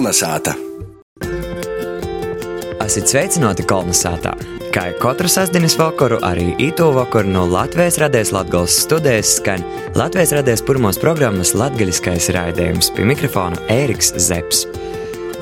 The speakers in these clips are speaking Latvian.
Kolnesāta! Esiet sveicināti Kolnesātā! Kā jau katru sestdienas vakaru, arī īto vakaru no Latvijas radijas Latvijas studijas skan Latvijas radijas pirmos programmas latgaļiskais raidījums pie mikrofona Ēriks Zepsi.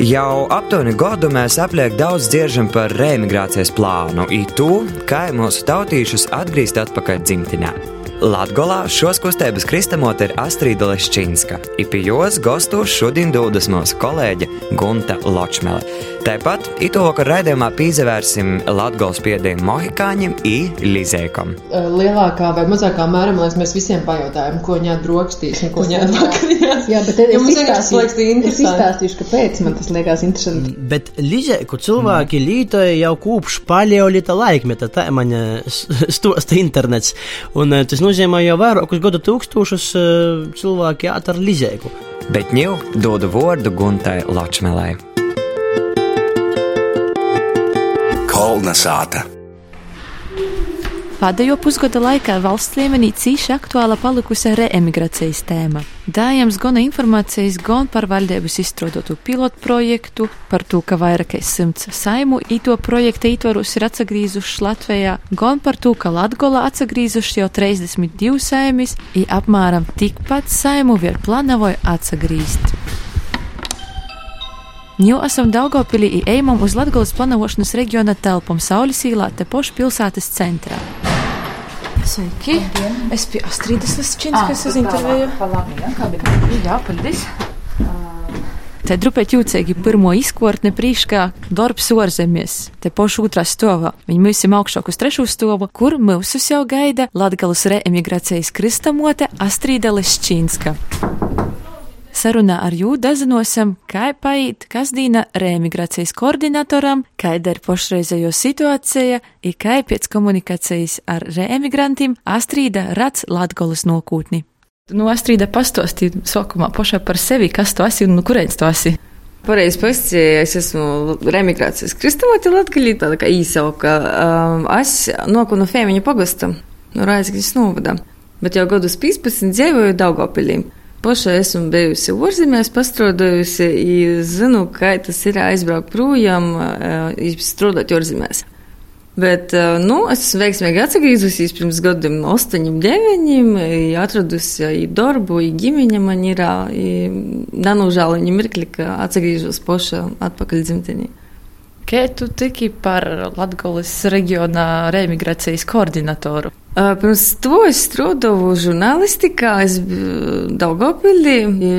Jau aptuveni gadu mēs apliek daudz dzieržam par reemigrācijas plānu, ītū, kā mūsu tautīšus atgriezt atpakaļ dzimtinē. Latgolā šos kustības kristamot ir Astrīda Leščinska, ipi jos gostos šodien dūdas mūsu kolēģe Gunta Ločmele. Tāpat itovakar raidījumā pīzevērsim Latgols piediem Mohikāņiem i Lizēkam. Lielākā vai mazākā mērā, liekas, mēs visiem pajautājam, ko ņēma brokastīs un ko ņēma vakarījās. Jā, bet liekas, tas ir es izstāstīšu, kāpēc man tas liekas interesanti. Bet Lizēku cilvēki mm. lītoja jau kopš paleolita laikmeta, tā man stosta internets. Un tas nozīmē jau vairākus gadu tūkstošus eh, cilvēki atar Lizēku. Bet ņū dodu vārdu Guntai Ločmelai. Kolnesāta! Pēdējo pusgada laikā valsts līmenī cīši aktuāla palikusi reemigrācijas tēma. Dājams gan informācijas, gan par valdības izstrādātu pilotu projektu, par to, ka vairāk kā simts saimu īto projekta ietvaros ir atsagrīzuši Latvijā, gan par to, ka Latgola atsagrīzuši jau 32 saimis, i apmēram tikpat saimu vēl plānoja atsagrīzt. Jau esam Daugopilī i ejam uz Latgolas planošanas reģiona telpam Saules īlā te pošu pilsētas centrā. Sveiki! Es biju Astrīdas Lesčinskas uz interviju. Jā, paldies! Te drupēt jūcīgi pirmo izkortne prīškā darbs orzemies, te pošu otrā stovā. Viņi mūsim augšāk uz trešo stovu, kur mūsus jau gaida Latgalas reemigrācijas kristamote Astrīda Lesčinska. Sarunā ar jū dazinosam, kā paiet kasdīna reemigrācijas koordinatoram, kāda ir pašreizējo situācija, i kā pēc komunikācijas ar reemigrantiem Astrīda rats Latgolas nokūtni. Nu, Astrīda pastāstīja sākumā pašā par sevi, kas tu esi un no kurienes tu esi. Pareizi pasakīja, es esmu remigrācijas kristāmote Latvijā, tāda kā īsauka. Um, es noku no Fēmiņa pagasta, no Raizgļas novada, bet jau gadus 15 dzīvoju Daugopilī. Pašai esmu bijusi ārzemēs, pastrādājusi, i zinu, kā tas ir aizbraukt projām, uh, strādāt ārzemēs. Bet, uh, nu, es esmu veiksmīgi atgriezusies pirms gadiem, astoņiem, deviņiem, atradusi i darbu, i ģimeņa man ir, i nenūžāliņa mirkli, ka atgriežos paša atpakaļ dzimtenī. Kā tu tiki par Latgolas reģionā reemigrācijas koordinatoru? Pirms to es strādāju žurnālistikā, es Daugopilī,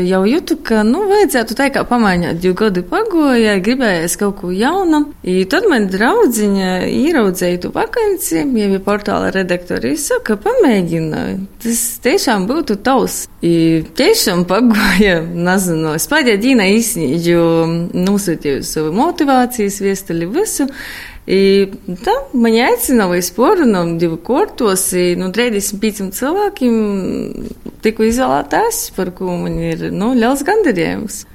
jau jūtu, ka, nu, vajadzētu tā kā pamainīt, jo gadi pagoja, gribējās kaut ko jaunu. I tad man draudziņa ieraudzēja tu vakanci, jau bija portāla redaktori, saka, pamēģina, tas tiešām būtu tavs. I tiešām pagoja, nezinu, es pēdējā dīna īsnīģu nosūtīju savu motivācijas viestuli visu. Tā mani aicināja uz porunu divu kortos, i, nu, 35 cilvēkiem tiku izvēlētās, par ko man ir, nu, liels gandarījums.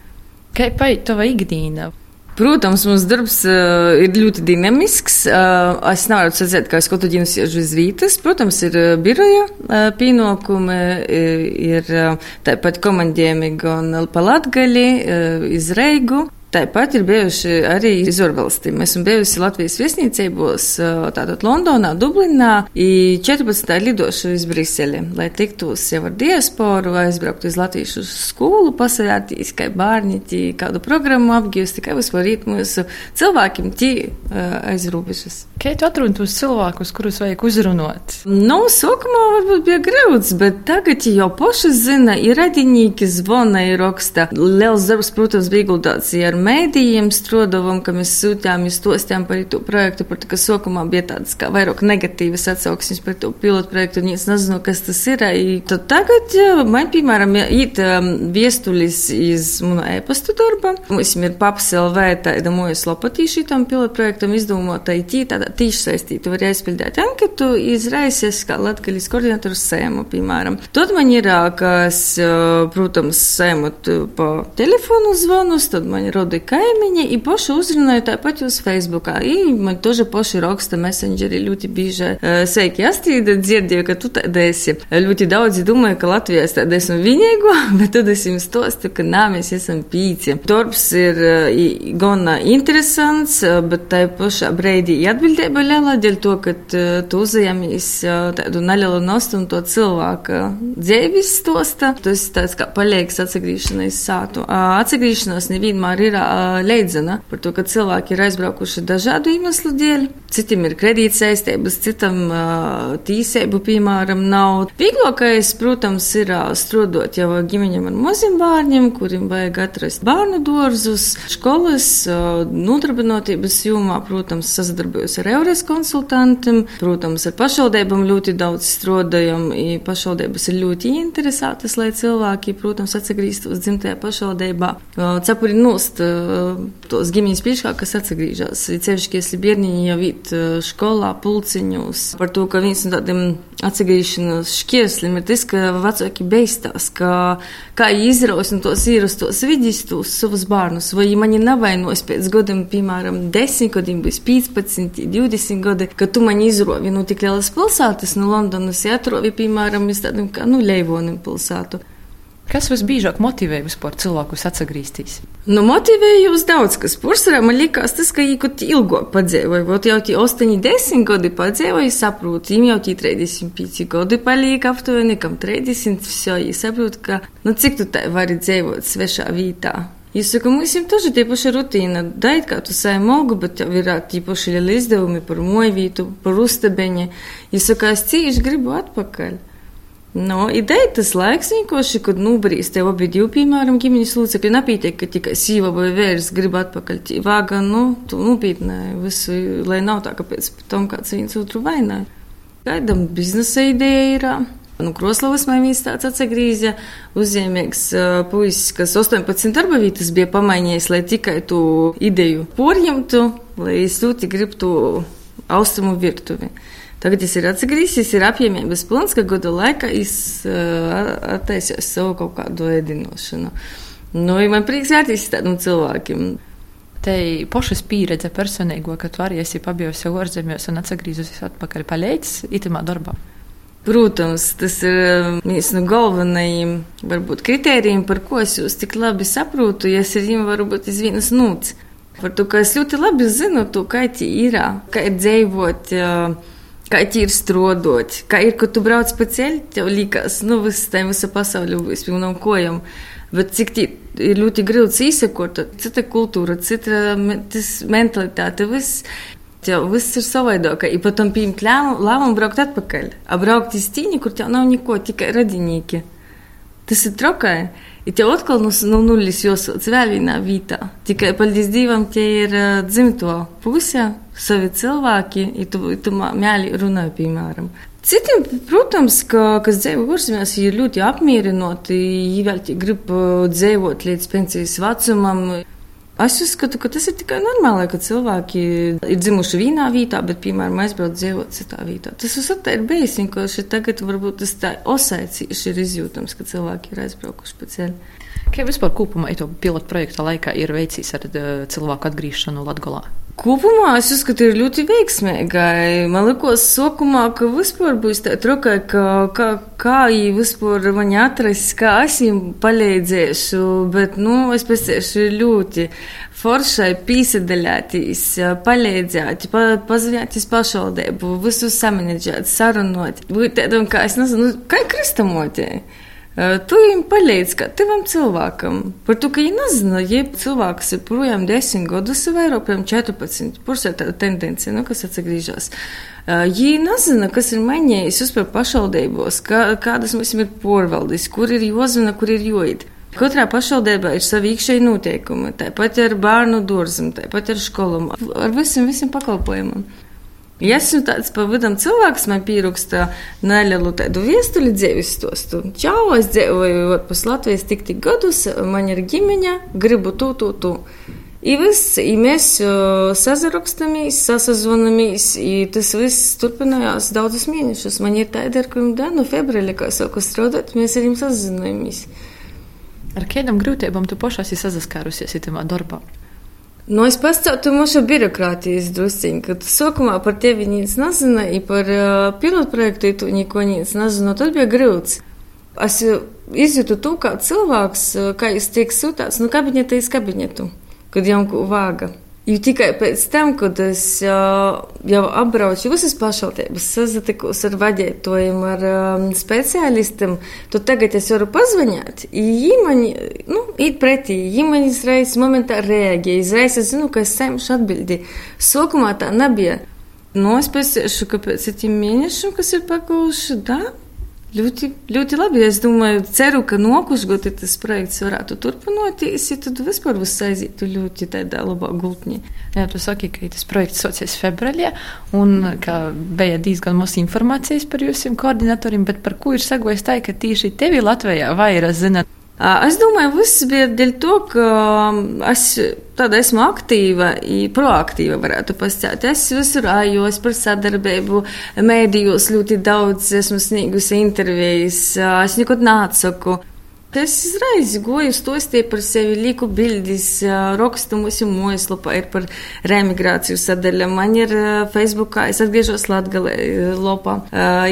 Kā paiet tava ikdīna? Protams, mūsu darbs uh, ir ļoti dinamisks. Uh, es nevaru sacīt, ka es katru dienu sēžu uz rītas. Protams, ir uh, biroja uh, pienākumi, ir, ir uh, tāpat komandējumi gan pa Latgali, uh, iz Reigu. Tāpat ir bijuši arī iz ārvalstīm. Esmu bijusi Latvijas viesnīcībos, tātad Londonā, Dublinā, i 14. lidošu uz Briseli, lai tiktos jau ar diasporu, aizbraukt uz latviešu skolu, pasajātīs, kā bērniķi, kādu programmu apgūst, kā vispār rīt mūsu cilvēkiem tī aiz robežas. Kā tu atruni tos cilvēkus, kurus vajag uzrunāt? Nu, sākumā varbūt bija grūts, bet tagad jau paši zina, ir radinieki zvana, ir raksta. Liels darbs, protams, bija ieguldīts ar mēdījiem, strodovam, ka mēs sūtījām, mēs stostījām par to projektu, par to, ka sākumā bija tādas kā vairāk negatīvas atsauksmes par to pilotu projektu, un es nezinu, kas tas ir. I Tad tagad man, piemēram, īt um, viestulis iz manu e-pastu darba. Mums ir paps LV, tāda mūjas lopatīši tam pilotu projektam izdomota, it tādā tīši saistīta, var aizpildīt anketu, izraisies kā latgaļas koordinators sēmu, piemēram. Tad man ir, ā, ka es, ā, protams, sēmot pa telefonu zvanus, tad man ir draudi kaimiņi, i poši uzrunāja tāpat jūs Facebookā. I man toži poši raksta messengeri ļoti bieži. Sveiki, Astrīda, dzirdēju, ka tu tāda esi. Ļoti daudzi domāju, ka Latvijā es tāda esmu vienīgo, bet tad es jums stostu, ka nā, mēs esam pīci. Darbs ir gan interesants, bet tai pašā breidī atbildība liela, dēļ to, ka tu uzņemies tādu nelielu nostumu to cilvēku dzīves stosta. Tas tāds kā paliekas atsagrīšanās sātu. Atsagrīšanās nevienmēr ir leidzena par to, ka cilvēki ir aizbraukuši dažādu iemeslu dēļ. Citiem ir kredīt saistības, citam tīsēbu, piemēram, nav. Vieglākais, protams, ir strādāt jau ģimeņam ar maziem bērniem, kuriem vajag atrast bērnu dārzus, skolas, nodarbinotības jomā, protams, sazadarbojos ar eures konsultantiem, protams, ar pašvaldībām ļoti daudz strādājam, pašvaldības ir ļoti interesētas, lai cilvēki, protams, atgrieztos dzimtajā pašvaldībā. Cepuri nost tos ģimenes priekšā, kas atgriežas. Cevišķi, ja bērniņi jau īt skolā, pulciņos, par to, ka viens no tādiem atgriešanās šķierslim ir tas, ka vecāki beistās, ka kā izraus un tos ierastos vidus, tos savus bērnus, vai mani navainos pēc gadiem, piemēram, 10 gadiem, būs 15, 20 gadi, ka tu man izrovi no tik lielas pilsētas, no Londonas, ja atrovi, piemēram, iz tādiem kā, nu, Leivonim pilsētu. Kas visbiežāk motivē vispār cilvēkus atgriezties? Nu, motivēja jūs daudz, kas pursarā man liekas, tas, ka viņi kaut ilgo padzīvoja. Vot jau tie 8, 10 gadi padzīvoja, saprot, viņiem jau tie 35 gadi paliek aptuveni, kam 30, visu, viņi saprot, ka, nu, cik tu tā vari dzīvot svešā vītā. Es saku, mums ir taži tie paši rutīna. Dait, kā tu sēji mogu, bet jau ir tie paši lieli izdevumi par mojvītu, par ustebeņi. Es saku, es cīši gribu atpakaļ. No, ideja tas laiks vienkārši, kad nubrīs tev abi divi, piemēram, ģimenes locekļi, nepietiek, ka tikai sīva vai vērs grib atpakaļ. Vāga, nu, tu nopietnē visu, lai nav tā, ka pēc tam kāds viens otru vainē. Gaidam biznesa ideja ir. Nu, Kroslavas maimīs tāds atsagrīzja, uzņēmīgs uh, puisis, kas 18 darba vietas bija pamainījis, lai tikai tu ideju porņemtu, lai es ļoti gribtu austrumu virtuvi. Tagad es ir atgriezies, es ir apņēmības pilns, ka gada laikā es uh, attaisīju savu kaut kādu ēdinošanu. Nu, ja man prieks vērtīs tādiem cilvēkiem. Te pašas pieredze personīgo, ka tu arī esi pabijusi ārzemēs un atgriezusies atpakaļ palīdz itamā darbā. Protams, tas ir viens no galvenajiem varbūt, kritērijiem, par ko es jūs tik labi saprotu, ja es ar viņiem varu būt iz vienas nūts. Par to, ka es ļoti labi zinu to, kā tie ir, kā dzīvot. Uh, kā ir strādāt, kā ir, kad tu brauc pa ceļu, tev liekas, nu, viss tā visa pasaule būs pilnām kojām. Bet cik tī ir ļoti grūti izsekot, cita kultūra, cita mentalitāte, viss. Tev viss ir savādāk, ja pat tam pieņemt lēmumu braukt atpakaļ. Abraukt iz tīņu, kur tev nav neko, tikai radinieki. Tas ir trokai. I tev atkal no, no nulles jāsauc vēl vienā vietā. Tikai paldies Dievam, tie ir uh, dzimto pusē, savi cilvēki, ja tu, tu mēli runāji, piemēram. Citiem, protams, ka, kas dzīvo ārzemēs, ir ļoti apmierināti, ja vēl grib dzīvot līdz pensijas vecumam. Es uzskatu, ka tas ir tikai normāli, ka cilvēki ir dzimuši vienā vietā, bet, piemēram, aizbrauc dzīvot citā vietā. Tas uzskatu ir bijis vienkārši tagad, varbūt tas tā osēcīši ir izjūtams, ka cilvēki ir aizbraukuši pa ceļu. Kā vispār kopumā to pilotu projekta laikā ir veicis ar cilvēku atgriešanu Latgolā? Kopumā es uzskatu, ir ļoti veiksmīgai. Man liekas, sākumā, ka vispār būs tā trokai, ka kā, kā viņi vispār mani atrast, kā es viņiem palīdzēšu, bet, nu, es pēciešu ļoti foršai pīsadaļātīs, palīdzēt, pa, pazvanīties pašvaldību, visu samanģēt, sarunot. Būt tādam, kā es nezinu, nu, kā kristamotē. Tu viņam palīdzi kā tavam cilvēkam. Par to, ka viņi nezina, ja cilvēks ir projām 10 gadus vai vairāk, piemēram, 14, pursē tāda tendencija, nu, kas atsagrīžās. Viņi nezina, kas ir mainījis uzpēr pašvaldībos, kā, kādas mums ir porvaldis, kur ir jozvana, kur ir joid. Katrā pašvaldībā ir savi iekšēji noteikumi, tāpat ar bērnu dārzam, tāpat ar skolām, ar visiem, visiem pakalpojumiem. Ja esmu tāds pavadam cilvēks, man pieraksta nelielu tādu viestuli dzīves stostu. Čau, es dzīvoju ārpus Latvijas tik tik gadus, man ir ģimeņa, gribu tu, tu, tu. I viss, i mēs uh, sazarakstamies, sasazvanamies, i tas viss turpinājās daudzus mēnešus. Man ir tāda, ar kuriem da, no februāra, kā sāku strādāt, mēs ar viņiem sazināmies. Ar kādām grūtībām tu pašā esi saskārusies itamā darbā? Nu, es pastāvu mūsu birokrātijas drusciņu, kad sākumā par tevi nīc nezina, i par uh, pilotprojektu tu neko nīc nezina, tad bija grūts. Es izjūtu to, kā cilvēks, kā jūs tiek sūtāts no kabineta iz kabinetu, kad jau vāga. Jo tikai pēc tam, kad es uh, jau apbraucu visas pašvaldības, sazatikos ar vadītājiem, ar um, speciālistiem, tad tagad es varu pazvanīt. Viņi nu, īt pretī, viņi izreiz momentā reaģēja, izreiz es zinu, ka es saimšu atbildi. Sākumā tā nebija. Nu, es pēciešu, ka pēc septiņiem mēnešiem, kas ir pakauši, da, Ļoti, ļoti labi. Es domāju, ceru, ka nokušgoti tas projekts varētu turpināties, ja tad vispār viss aizītu ļoti tādā labā gultņī. Jā, tu saki, ka tas projekts sācies februārī, un ka bija diezgan maz informācijas par jūsu koordinatoriem, bet par ko ir sagojis tā, ka tieši tevi Latvijā vairāk zināt? Es domāju, viss bija dēļ to, ka es tāda esmu aktīva, proaktīva, varētu pasakāt. Es visur ājos par sadarbību, mēdījos ļoti daudz esmu sniegusi intervijas, es nekad neatsaku. Es izreiz goju stostīju par sevi, lieku bildes, rakstu mūsu mājaslapā, ir par remigrāciju sadaļa. Man ir Facebookā, es atgriežos Latgalē lopā,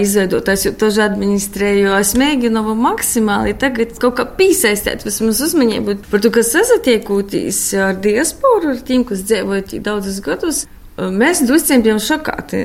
izveidotājs, jo toži administrēju. Es mēģinu maksimāli tagad kaut kā piesaistīt vismaz uzmanību par to, kas sazatiekūtīs ar diasporu, ar tiem, kas dzīvoja daudzus gadus. Mēs drusku bijām šokāti.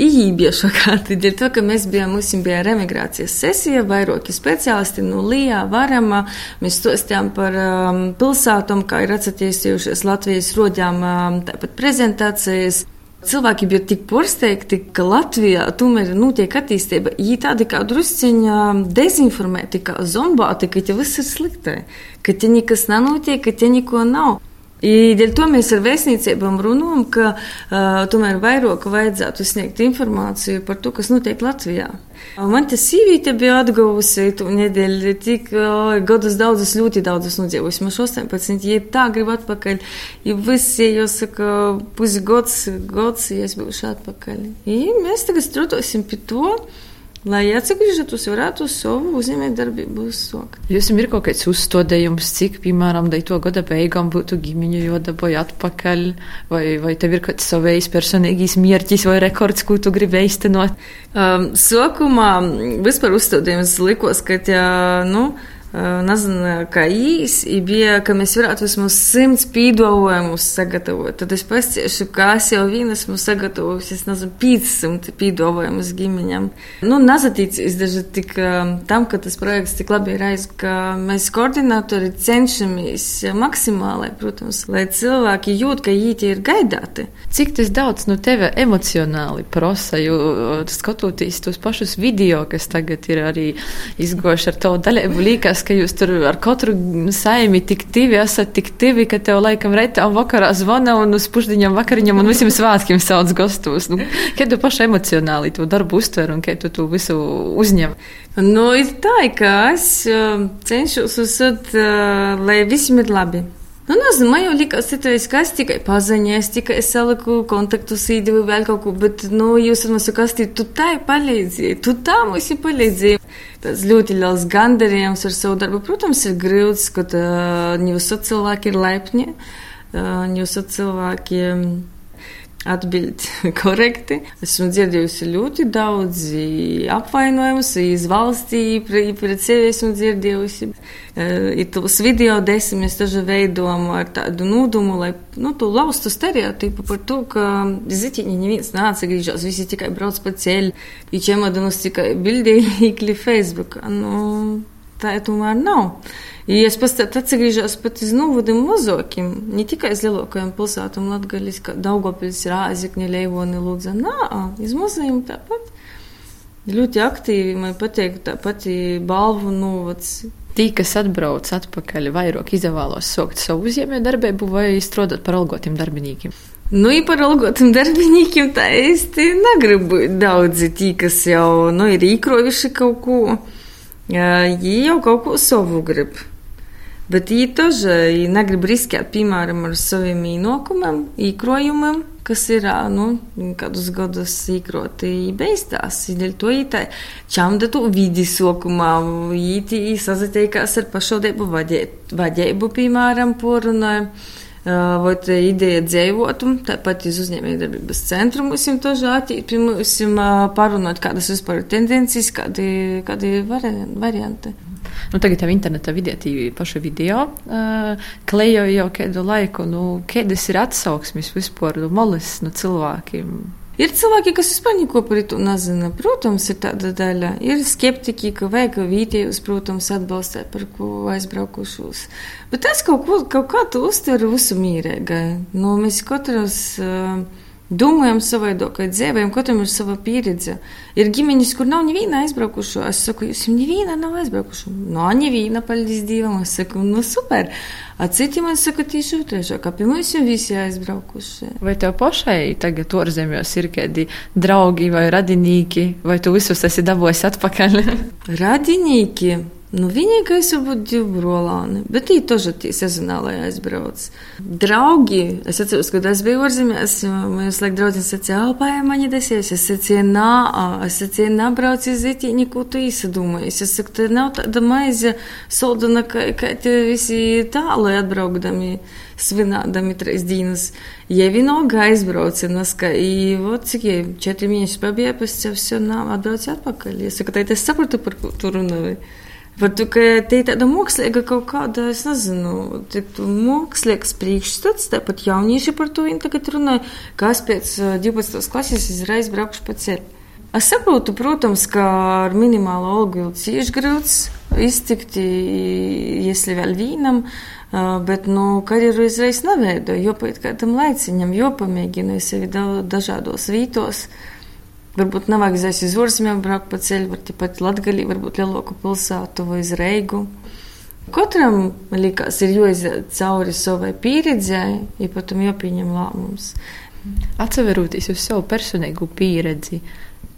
Iji bija šokāti, dēļ to, ka mēs bijām, mums bija remigrācijas sesija, vairāki speciālisti no Lijā, Varama. Mēs stostījām par um, pilsātum, kā ir atsatīstījušies Latvijas rodām, um, tāpat prezentācijas. Cilvēki bija tik porsteigti, ka Latvijā tomēr notiek attīstība. Viņi tādi kā drusciņā dezinformēti, kā zombāti, ka te viss ir slikti, ka te nekas nenotiek, ka te neko nav. I dēļ to mēs ar vēstniecībām runājam, ka uh, tomēr vairāk vajadzētu sniegt informāciju par to, kas notiek Latvijā. Man tas sīvīte bija atguvusi to nedēļu, tik uh, gadus daudzus, ļoti daudzus nodzīvojusi. Man 18, ja tā grib atpakaļ, ja visi, jau saka, pusgads, gads, ja es būšu atpakaļ. I mēs tagad strādāsim pie to. Lai atgriežaties, varētu savu uzņēmējdarbību uzsākt. Jums ir kaut kāds uzstādījums, cik, piemēram, dai to gada beigām būtu ģimeņu jodaboja atpakaļ, vai, vai tev ir kāds savējs personīgīs mierķis vai rekords, ko tu gribi īstenot? Um, sākumā vispār uzstādījums likos, ka, ja, nu, nezinu, kā īsi bija, ka mēs varētu vismaz simts pīdolojumus sagatavot. Tad es pasiešu, kā es jau vien esmu sagatavojusi, es nezinu, 500 pīdolojumus ģimeņam. Nu, nezatīcīs daži tik tam, ka tas projekts tik labi ir aiz, ka mēs koordinatori cenšamies maksimāli, protams, lai cilvēki jūt, ka īti ir gaidāti. Cik tas daudz no tevi emocionāli prasa, jo skatoties tos pašus video, kas tagad ir arī izgoši ar to daļēbu līkas, liekas, ka jūs tur ar katru saimi tik divi esat tik divi, ka tev laikam reitā vakarā zvana un uz pušdiņām vakariņam un visiem svētkiem sauc gastos. Nu, kā tu paši emocionāli to darbu uztver un kā tu to visu uzņem? Nu, ir tā, ka es uh, cenšos uzsūt, uh, lai visiem ir labi. Nu, nezinu, man jau likās, ka es tikai paziņoju, es tikai saliku kontaktus, īdevu vēl kaut ko, bet, nu, jūs man sakāt, tu tā palīdzēji, tu tā mums palīdzēji. Tas ļoti liels gandarījums ar savu darbu. Protams, ir grūts, kad uh, visi cilvēki ir laipni, uh, visi cilvēki. Um, atbild korekti. Esmu dzirdējusi ļoti daudz apvainojumus, iz valstī pret sevi esmu dzirdējusi. Ir tos video desmit mēs tažu veidojam ar tādu nūdumu, lai, nu, tu laustu stereotipu par to, ka zitiņi neviens nāca grīžās, visi tikai brauc pa ceļu, i čemadanus tikai bildīgi Facebook. Nu, tā tomēr nav. Ja es pats atgriežos pat uz novadiem mazākiem, ne tikai uz lielākajām pilsētām, Latvijas, kā Daugopils, Rāzikņa, Leivoni, Lūdza, nā, uz mazajiem tāpat. Ļoti aktīvi, man patīk tā pati balvu novads. Tī, kas atbrauc atpakaļ, vairāk izvēlos sokt savu uzņēmēju darbību vai strādāt par algotiem darbiniekiem. Nu, ja par algotiem darbiniekiem tā īsti negribu daudzi tī, kas jau, nu, ir īkrojuši kaut ko. Jī jau kaut ko savu grib. Bet viņi arī negrib riskēt, piemēram, ar saviem īnokumiem, īkrojumiem, kas ir nu, kādus gadus īkroti beigās. Dēļ to ītai čamdatu vidisokumā, īti sazatiekās ar pašvaldību vadību, piemēram, porunājumu vai tā ideja dzīvotu, tāpat iz uzņēmējdarbības centru mums to žātīt, pie mums parunāt, kādas vispār ir tendences, kādi, kādi varianti. Nu, tagad jau internetā vidē tīvi paši video uh, klejoja jau kādu laiku, nu, kādas ir atsauksmes vispār, nu, molis no cilvēkiem. Ir cilvēki, kas vispār neko par to nezina. Protams, ir tāda daļa. Ir skeptiķi, ka vajag vietējos, protams, atbalstīt par ko aizbraukušos. Bet es kaut, ko, kaut kā to uztveru visu mīrēgai. Nu, mēs katrs. Uh, Domājam, savādākai dzīvēm, katram ir sava pieredze. Ir ģimenes, kur nav neviena aizbraukušo. Es saku, jūs jau neviena nav aizbraukušo. No, neviena, paldies Dievam. Es saku, nu super. A citi man saka tieši otrādi, ka pie mums jau visi aizbraukuši. Vai tev pašai tagad ārzemēs ir kādi draugi vai radinieki, vai tu visus esi dabūjis atpakaļ? radinieki. Nu, vienīgais varbūt divi brolāni, bet viņi тоже tie sezonālai aizbrauc. Draugi, es atceros, kad es biju ārzemēs, mēs laik draudzene sacīja, alpājā mani desies, es sacīju, nā, es sacīju, nā, brauc iz zītīņi, ko tu īsadomājies. Es saku, te nav tāda maize soldana, ka, ka te visi tālai atbraukdami, svinādami trīs dienas. Ja vienalga aizbrauca, naska, i, вот, cik, četri mēneši pabija, pēc tev все, nā, atbrauc atpakaļ. Es saku, tad es sapratu, par ko tu runāji. Par to, ka tie ir tāda mākslīga kaut kāda, es nezinu, mākslīgs priekšstats, tāpat jaunieši par to tagad runāja, kā es pēc 12. klases izreiz braukšu pa ceļu. Es saprotu, protams, ka ar minimālu algu ir cieši grūts iztikt, iesli vēl vīnam, bet, nu, karjeru izreiz neveidoju, jo pēc kādam laiciņam, jo pamēģināju sevi dažādos vītos. Varbūt nevajag aizies uz ārzemēm, braukt pa ceļu, var tepat Latgalī, varbūt lielāku pilsētu vai uz Reigu. Katram, man liekas, ir jāiziet cauri savai pieredzēji, ja pat tam jāpieņem lēmums. Atceroties uz savu personīgu pieredzi,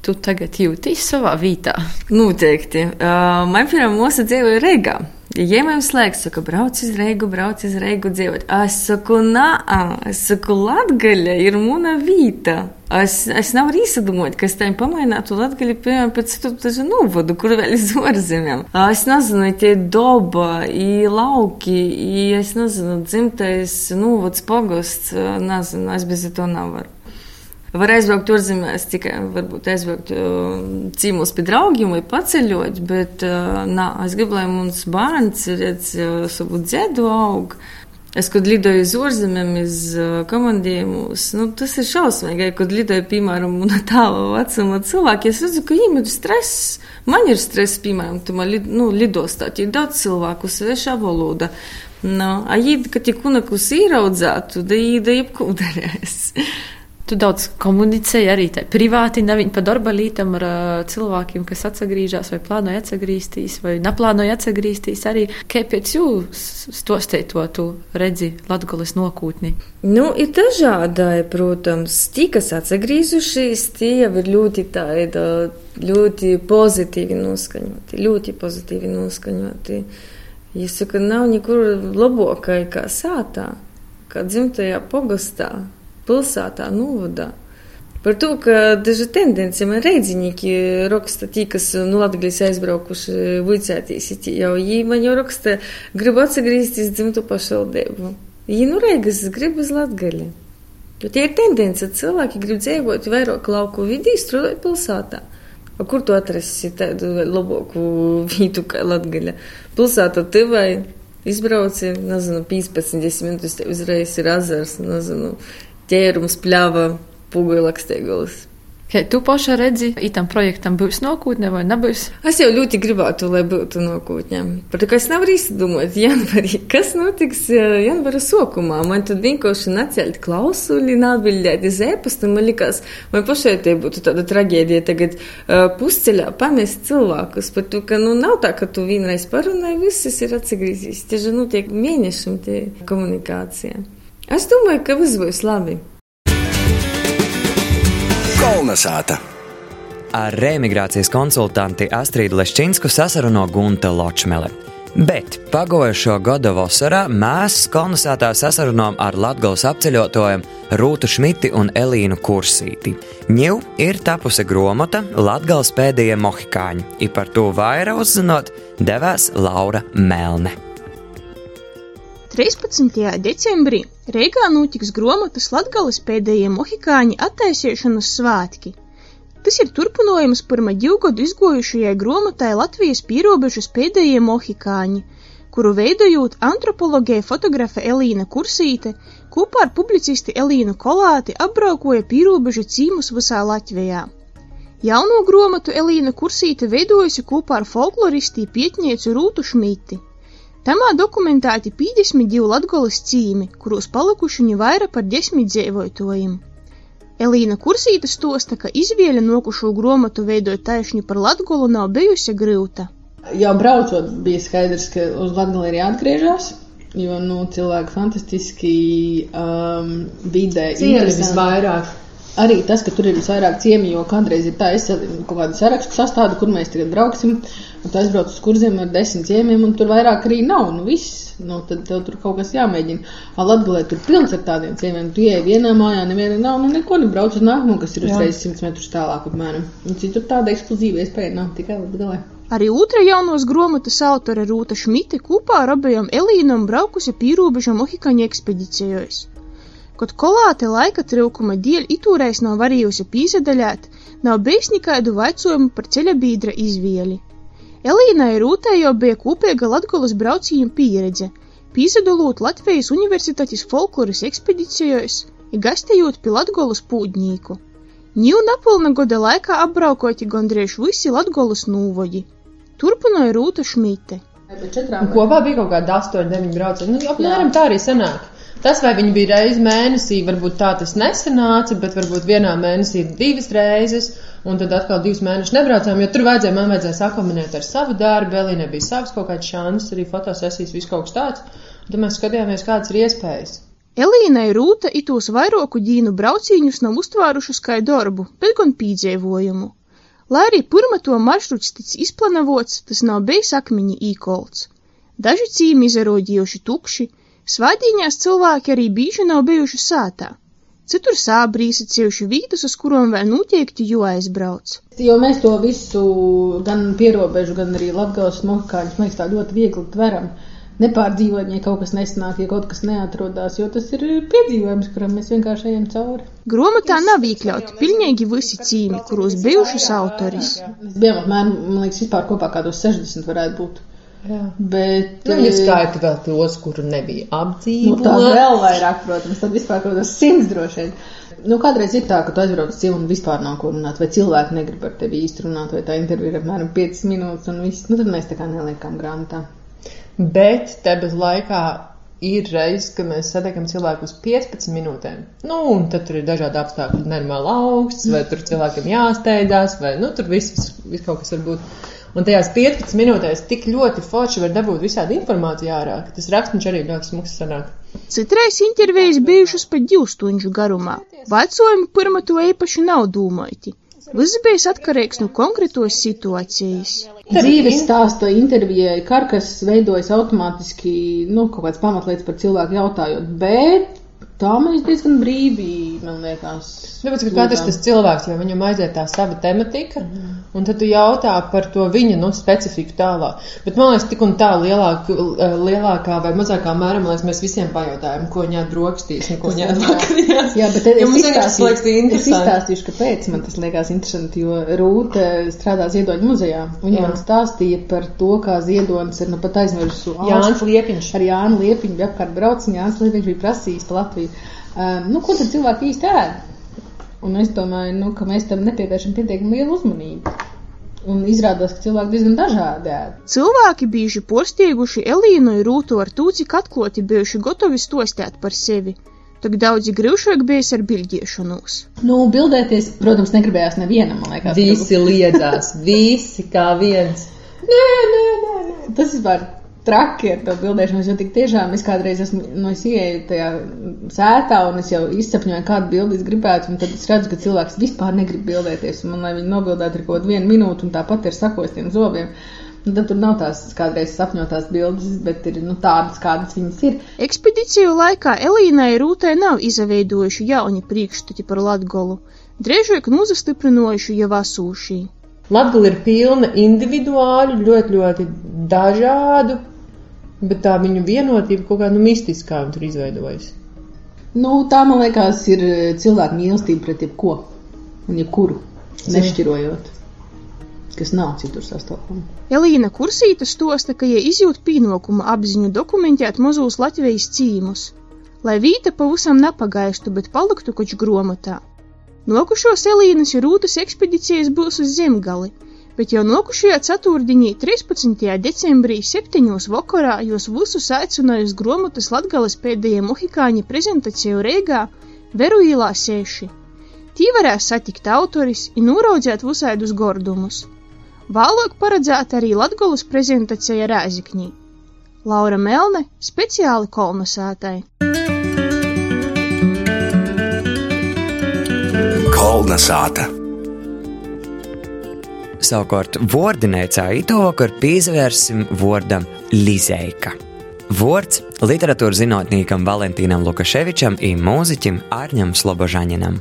tu tagad jūties savā vietā? Noteikti. Uh, man pirmā mūsu dzīvoja Reigā. Ja man slēgts, saka, brauc uz Reigu, brauc uz Reigu dzīvot. Es saku, nā, es saku, Latgaļa ir mūna vīta. Es, es nevaru izdomāt, kas tam pamainātu Latviju, piemēram, pēc citu novadu, kur vēl iz ārzemēm. Es nezinu, tie doba, i lauki, i, es nezinu, dzimtais novads pogosts, nezinu, es bez to nevaru. Var aizbraukt ārzemēs, tikai varbūt aizbraukt cīmos pie draugiem vai paceļot, bet, nā, es gribu, lai mums bērns redz savu dzēdu augu. Es, kad lidoju uz ārzemēm, uz komandējumus, nu, tas ir šausmīgi. Kad lidoju, piemēram, no tāla vecuma cilvēki, es redzu, ka viņiem ir stress. Man ir stress, piemēram, tu man nu, lidostā, ir daudz cilvēku, svešā valoda. Nu, a jīd, ka tik unakus īraudzētu, da jīda jebkūdarēs. Tu daudz komunicēji arī privāti, nevis pa darba lītam ar uh, cilvēkiem, kas atgriežas vai plānoja atgriezties, vai neplānoja atgriezties. Arī kāpēc jūs stostēt to, tu redzi Latvijas nokūtni? Nu, ir dažādai, protams, tie, kas atgriezušies, tie jau ir ļoti tāda, ļoti pozitīvi noskaņoti, ļoti pozitīvi noskaņoti. Es saku, nav nekur labākai kā sātā, kā dzimtajā pogastā pilsētā, novadā. Par to, ka daži tendenci man reidzinieki raksta tie, kas nu, Latvijas aizbraukuši vicētīs, jau viņi man jau raksta, gribu atgriezties dzimtu pašvaldību. Viņi nu reigas grib uz Latgali. Jo tie ir tendence, cilvēki grib dzīvot vairāk lauku vidī, strādāt pilsētā. Kur tu atrasi tādu labāku vietu kā Latgaļa? Pilsēta tevai izbrauci, nezinu, 15 minūtes, uzreiz ir azars, nezinu, ķērums, pļava, puguļlakstīgulis. Kā tu pašā redzi, itam projektam būs nākotnē vai nebūs? Es jau ļoti gribētu, lai būtu nākotnē. Par to, es nevaru izdomāt, janvarī, kas notiks janvara sākumā. Man tad vienkārši nacelt klausuli, neatbildēt uz ēpastu. Man likās, man pašai te būtu tāda traģēdija tagad pusceļā pamest cilvēkus. Par to, ka nu nav tā, ka tu vienreiz parunāji, viss ir atsigriezīs. Tieši notiek mēnešiem tie komunikācija. Es domāju, ka viss būs labi. Kolnesāta! Ar reemigrācijas konsultanti Astrīdu Leščinsku sasaruno Gunta Ločmele. Bet pagājušo gada vasarā mēs kolonizētā sasarunājām ar Latvijas apceļotājiem Rūtu Šmiti un Elīnu Kursīti. Ņū ir tapusi grāmata Latvijas pēdējie mohikāņi, un par to vairāk uzzinot devās Laura Melne. 13. decembrī Reigā notiks gromotas Latgales pēdējie mohikāņi attaisīšanas svātki. Tas ir turpinājums pirmā divgadu izgojušajai gromotai Latvijas pierobežas pēdējie mohikāņi, kuru veidojot antropologē fotografe Elīna Kursīte, kopā ar publicisti Elīnu Kolāti apbraukoja pierobežu cīmus visā Latvijā. Jauno gromatu Elīna Kursīte veidojusi kopā ar folkloristi Pietniecu Rūtu Šmiti. Tamā dokumentēti 52 Latgolas cīmi, kuros palikuši viņi vairāk par desmit dzīvojotājiem. Elīna Kursīta stosta, ka izvēle nokušo gromatu veidot taisni par Latgolu nav bijusi grūta. Jau braucot, bija skaidrs, ka uz Latgali ir jāatgriežas, jo nu, cilvēki fantastiski um, vidē Ciemi visvairāk. Arī tas, ka tur ir visvairāk ciemi, jo kādreiz ir tā, es kaut kādu sarakstu sastādu, kur mēs tagad brauksim, un tu aizbrauc uz kurzem ar desmit ciemiem, un tur vairāk arī nav, nu viss, nu tad tev tur kaut kas jāmēģina. Latgalē tur pilns ar tādiem ciemiem, tu ieej vienā mājā, neviena nav, nu neko nebrauc uz nākamo, kas ir uzreiz simts metrus tālāk apmēram. Un citur tāda ekskluzīva iespēja nav tikai Latgalē. Arī otra jaunos gromotas autore Rūta Šmite kopā ar abiem Elīnam braukusi pīrūbeža Mohikaņa ekspedicijos. Kad kolāte laika trūkuma dēļ itūreiz nav varējusi pīsadaļāt, nav bijis nekādu vaicojumu par ceļa bīdra izvēli. Elīnai Rūtai jau bija kopīga Latgolas braucīņu pieredze, pīsadalot Latvijas Universitātes folkloras ekspedicijos, gastējot pie Latgolas pūdņīku. Ņū napilna goda laikā apbraukoti gandrīz visi Latgolas nūvoģi. Turpināja Rūta Šmite. Un kopā bija kaut kāda 8, 9 braucieni. Nu, apmēram tā arī sanāk. Tas, vai viņi bija reizi mēnesī, varbūt tā tas nesanāca, bet varbūt vienā mēnesī divas reizes, un tad atkal divas mēnešus nebraucām, jo tur vajadzēja, man vajadzēja sakombinēt ar savu darbu, Elīnai bija savs kaut kāds šāns, arī fotosesijas, viss kaut kas tāds, tad mēs skatījāmies, kādas ir iespējas. Elīnai Rūta itūs vairoku ģīnu braucīņus nav uztvērušas kā darbu, bet gan pīdzēvojumu. Lai arī pirma to maršruts tic izplanavots, tas nav bijis akmeņi īkolts. Daži cīmi izarodījuši tukši, Svētdienās cilvēki arī bieži nav bijuši sātā. Citur sābrīsi cieši vītas, uz kurām vēl noteikti jāaizbrauc. Jo mēs to visu, gan pierobežu, gan arī latgales smokāņus, mēs tā ļoti viegli tveram. Nepārdzīvot, ja kaut kas nesanāk, ja kaut kas neatrodās, jo tas ir piedzīvojums, kuram mēs vienkārši ejam cauri. Grāmatā nav iekļauti pilnīgi visi cīmi, kuros bijušas autoris. Mēs bijām apmēram, man liekas, vispār kopā kādos 60 varētu būt. Jā. Bet, Nu, ja skaita vēl tos, kuru nebija Nu, apdzīvot. tā vēl vairāk, protams, tad vispār kaut kādos simts droši vien. Nu, kādreiz ir tā, ka tu aizbrauc uz cilvēku un vispār nav ko runāt, vai cilvēki negrib ar tevi īsti runāt, vai tā intervija ir apmēram 5 minūtes un viss. Nu, tad mēs tā kā neliekam grāmatā. Bet tepat laikā ir reizes, kad mēs satiekam cilvēku uz 15 minūtēm. Nu, un tad tur ir dažādi apstākļi, nenormāli augsts, vai tur cilvēkiem jāsteidzās, vai nu, tur viss, viss kaut kas var būt. Un tajās 15 minūtēs tik ļoti forši var dabūt visādi informāciju ārā, ka tas rakstnieks arī ļoti smuks sanāk. Citreiz intervijas bijušas pat divu stundu garumā. Vaicojumi pirmā to īpaši nav domāti. Viss bija atkarīgs no konkrētos situācijas. Dzīves stāsta intervijai karkas veidojas automātiski, nu, kaut kāds pamatlietas par cilvēku jautājot, bet tā mēs diezgan brīvi, man liekas. Tāpēc, ka katrs tas cilvēks, jo viņam aiziet tā sava tematika, un tad tu jautā par to viņa nu, specifiku tālāk. Bet man liekas, tik un tā lielāk, lielākā vai mazākā mērā, mēs visiem pajautājam, ko viņa drokstīs un ko viņa atvakarījās. Jā, bet es, Jo liekas izstāstīšu, es izstāstīšu, kāpēc man tas liekas interesanti, jo Rūta strādā Ziedoņa muzejā. Viņa Jā. man stāstīja par to, kā Ziedonis ir nu pat aizmirsu Jānis Liepiņš. Ar Jānu Liepiņu bija apkārt brauc, un Jānis Liepiņš bija prasījis pa Latviju. Um, nu, ko tad cilvēki īsti ēd? Un es domāju, nu, ka mēs tam nepievēršam pietiekami lielu uzmanību. Un izrādās, ka cilvēki diezgan dažādi ēd. Cilvēki bijuši postieguši Elīnu un Rūtu ar to, cik atklāti bijuši gatavi stostēt par sevi. Tik daudzi grūšāk bijis ar bildiešanos. Nu, bildēties, protams, negribējās nevienam, man liekas. Visi liedzās, visi kā viens. Nē, nē, nē, nē. Tas vispār traki ar to bildēšanos, jo tik tiešām es kādreiz esmu, no es ieeju tajā sētā un es jau izsapņoju, kādu bildi es gribētu, un tad es redzu, ka cilvēks vispār negrib bildēties, un man, lai viņi nobildētu ir kaut kādu vienu minūtu, un tāpat ir sakos tiem zobiem. Un tad tur nav tās kādreiz sapņotās bildes, bet ir nu, tādas, kādas viņas ir. Ekspedīciju laikā Elīnai Rūtai nav izveidojuši jauni priekšstati par Latgolu, drīzāk nozastiprinojuši jau asūšī. Latgala ir pilna individuāļu, ļoti, ļoti dažādu, Bet tā viņu vienotība kaut kāda nu, mistiskā tur izveidojas. Nu, tā, man liekas, ir cilvēka mīlestība pret jebko un jebkuru, nešķirojot, kas nav citur sastopama. Elīna Kursīta stosta, ka, ja izjūt pienākumu apziņu dokumentēt mazos Latvijas cīmus, lai vīta pavisam nepagaistu, bet paliktu koč gromotā. Nokušos Elīnas ir rūtas ekspedīcijas būs uz zemgali, bet jau nokušajā ceturtdienī 13. decembrī 7. vakarā jūs visus aicināju uz gromotas Latgales pēdējie mohikāņi prezentāciju Reigā Veru īlā seši. Tī varēs satikt autoris un nūraudzēt visādus gordumus. Vēlāk paredzēta arī Latgolas prezentācija Rēzikņī. Laura Melne speciāli kolonizētai. Kolonizēta. Savukārt, vārdinēcā itovakar pievērsim vārdam Lizeika. Vārds literatūras zinātniekam Valentīnam Lukaševičam un mūziķim Arņam Slobožaņinam.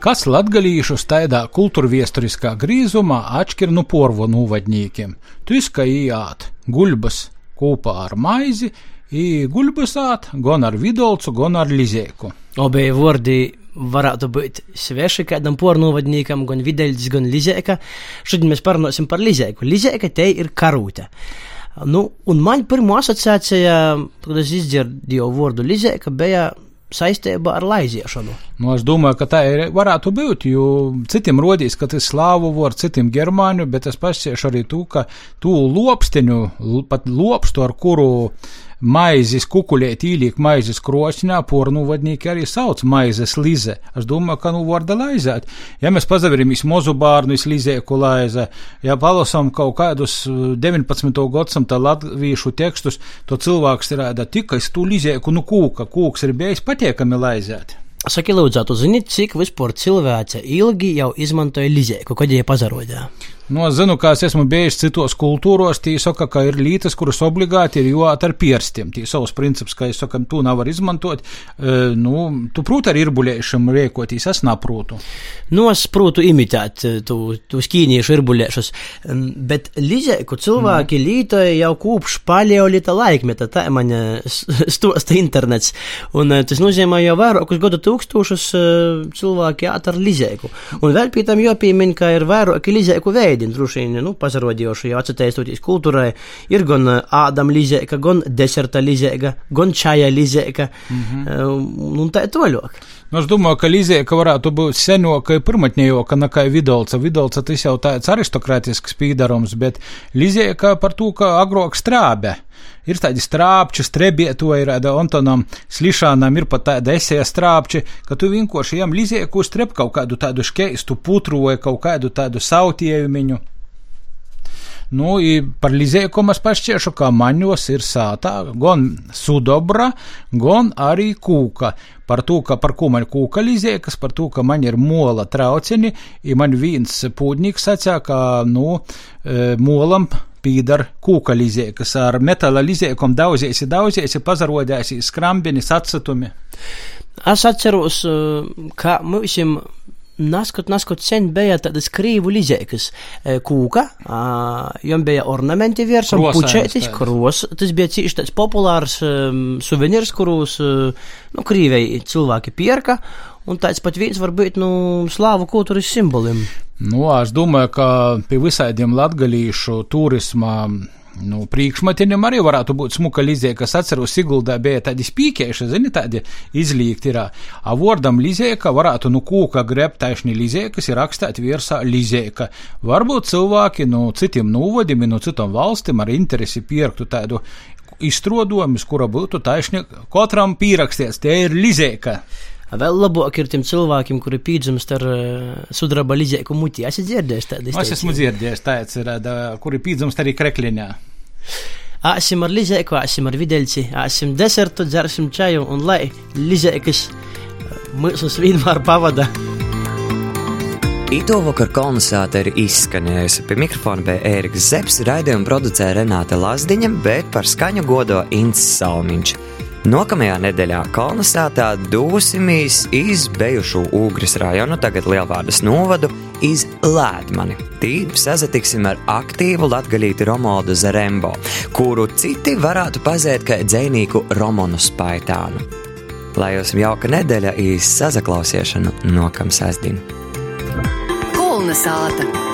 Kas latgalīšus tādā kultūrviesturiskā grīzumā atšķir no porvo nūvadņīkiem? Tu izskaījāt guļbas kopā ar maizi, i guļbas āt gan ar vidolcu, gan ar lizēku. Obe vārdi varētu būt sveši kādam pornovadniekam, gan videļs, gan lizēka. Šodien mēs parunāsim par lizēku. Lizēka te ir karūte. Nu, un man pirmā asociācija, kad es izdzirdēju vārdu lizēka, bija saistībā ar laiziešanu. Nu, es domāju, ka tā ir, varētu būt, jo citiem rodīs, ka tas ir slāvu vārds, citiem germāņu, bet es pasiešu arī to, ka tu lopstiņu, pat lopstu, ar kuru maizes kukuļēt īliek maizes krosņā, pornu vadnieki arī sauc maizes lize. Es domāju, ka nu vārda laizēt. Ja mēs pazaveramies mozu bārnu izlizēku laize, ja palasam kaut kādus 19. gadsimta latviešu tekstus, to cilvēks rāda tikai stu lizēku nu kūka, kūks ir bijis patiekami laizēt. Saki, lūdzu, tu zini, cik vispār cilvēce ilgi jau izmantoja lizēku, kad viņa pazarodīja? Nu, es zinu, ka es esmu bijis citos kultūros, tī saka, ka ir lītas, kuras obligāti ir jūt ar pierstiem. Tī savs princips, ka es saku, tu nevar izmantot. E, nu, tu prūti ar irbuļēšanu rēkoties, es naprūtu. Nu, es prūtu imitēt tu, tu skīniešu irbuļēšus, bet lizēku cilvēki mm. lītoja jau kūpš paleolita laikmeta, tā man stosta internets. Un tas nozīmē jau vairākus gadu tūkstošus cilvēki āt ar lizēku. Un vēl pie tam jāpiemina, ka ir vairāki lizēku veidi ēdienu, droši vien, nu, pazarodījuši, jau atcerēties kultūrai, ir gan ādam līdzēka, gan deserta līdzēka, gan čaja līdzēka, mm -hmm. un tā ir toļok. Nu, es domāju, ka Līzēka varētu būt senoka, pirmatņējoka nekā Vidolca. Vidolca tas jau tāds aristokrātisks pīdarums, bet Līzēka par to, ka agrāk strābe. Ir tādi strāpči, strebietoji, rada Antonam Slišanam, ir pat tāda esēja strāpči, ka tu vienkārši jām Līzēku strep kaut kādu tādu škeistu putru vai kaut kādu tādu sautiejumiņu. Nu, par lizēkumu es pašķiešu, ka maņos ir sātā gan sudobra, gan arī kūka. Par to, ka par ko man kūka lizēkas, par to, ka man ir mola traucieni, i man viens pūdnieks sacā, ka, nu, e, molam pīdar kūka lizēkas ar metāla lizēkom daudziesi, daudziesi pazarodēsi skrambinis atsatumi. Es atceros, e, ka mums Naskot, naskot sen bija tādas krīvu lizēkas kūka, jom bija ornamenti virsam, pučētis, kros, tas bija cīši tāds populārs um, suvenīrs, kurus, nu, krīvei cilvēki pierka, un tāds pat viens var būt, nu, slāvu kultūras simbolim. Nu, es domāju, ka pie visādiem latgalīšu turisma Nu, Priekšmetinam arī varētu būt smuka līzē, kas atceros Siguldā bija tādi spīkēši, zini, tādi izlīgti ir. A vordam līzēka varētu nu kūka greb taisni līzēkas ir rakstēt virsā līzēka. Varbūt cilvēki no nu, citiem nūvadim, no nu, citam valstim ar interesi pierktu tādu izstrodojumus, kura būtu taisni katram pierakstīts, tie ir līzēka. Vēl labāk ir tiem cilvēkiem, kuri pīdzimst ar uh, sudraba līdzēku mutī. Esi dzirdējis tādu? Es esmu dzirdējis tāds, ir, da, kuri pīdzimst arī krekliņā. Āsim ar līdzēku, āsim ar videļci, āsim desertu, dzersim čaju un lai līdzēkas mūsus vienmēr pavada. Ito vakar kolonizāta ir izskanējusi. Pie mikrofona bija Ēriks Zepsi, raidījuma producēja Renāte Lazdiņa, bet par skaņu godo Ints Salmiņš. Nākamajā nedēļā kolonizētā dosimies iz bijušo Ugras rajonu, tagad Lielvārdas novadu, iz Lēdmani. Tī sazatiksim ar aktīvu latgalīti Romualdu Zarembo, kuru citi varētu pazēt kā dzēnīku Romanu Spaitānu. Lai jums jauka nedēļa īsa sazaklausīšanu nokam sasdien. Kulna sāta!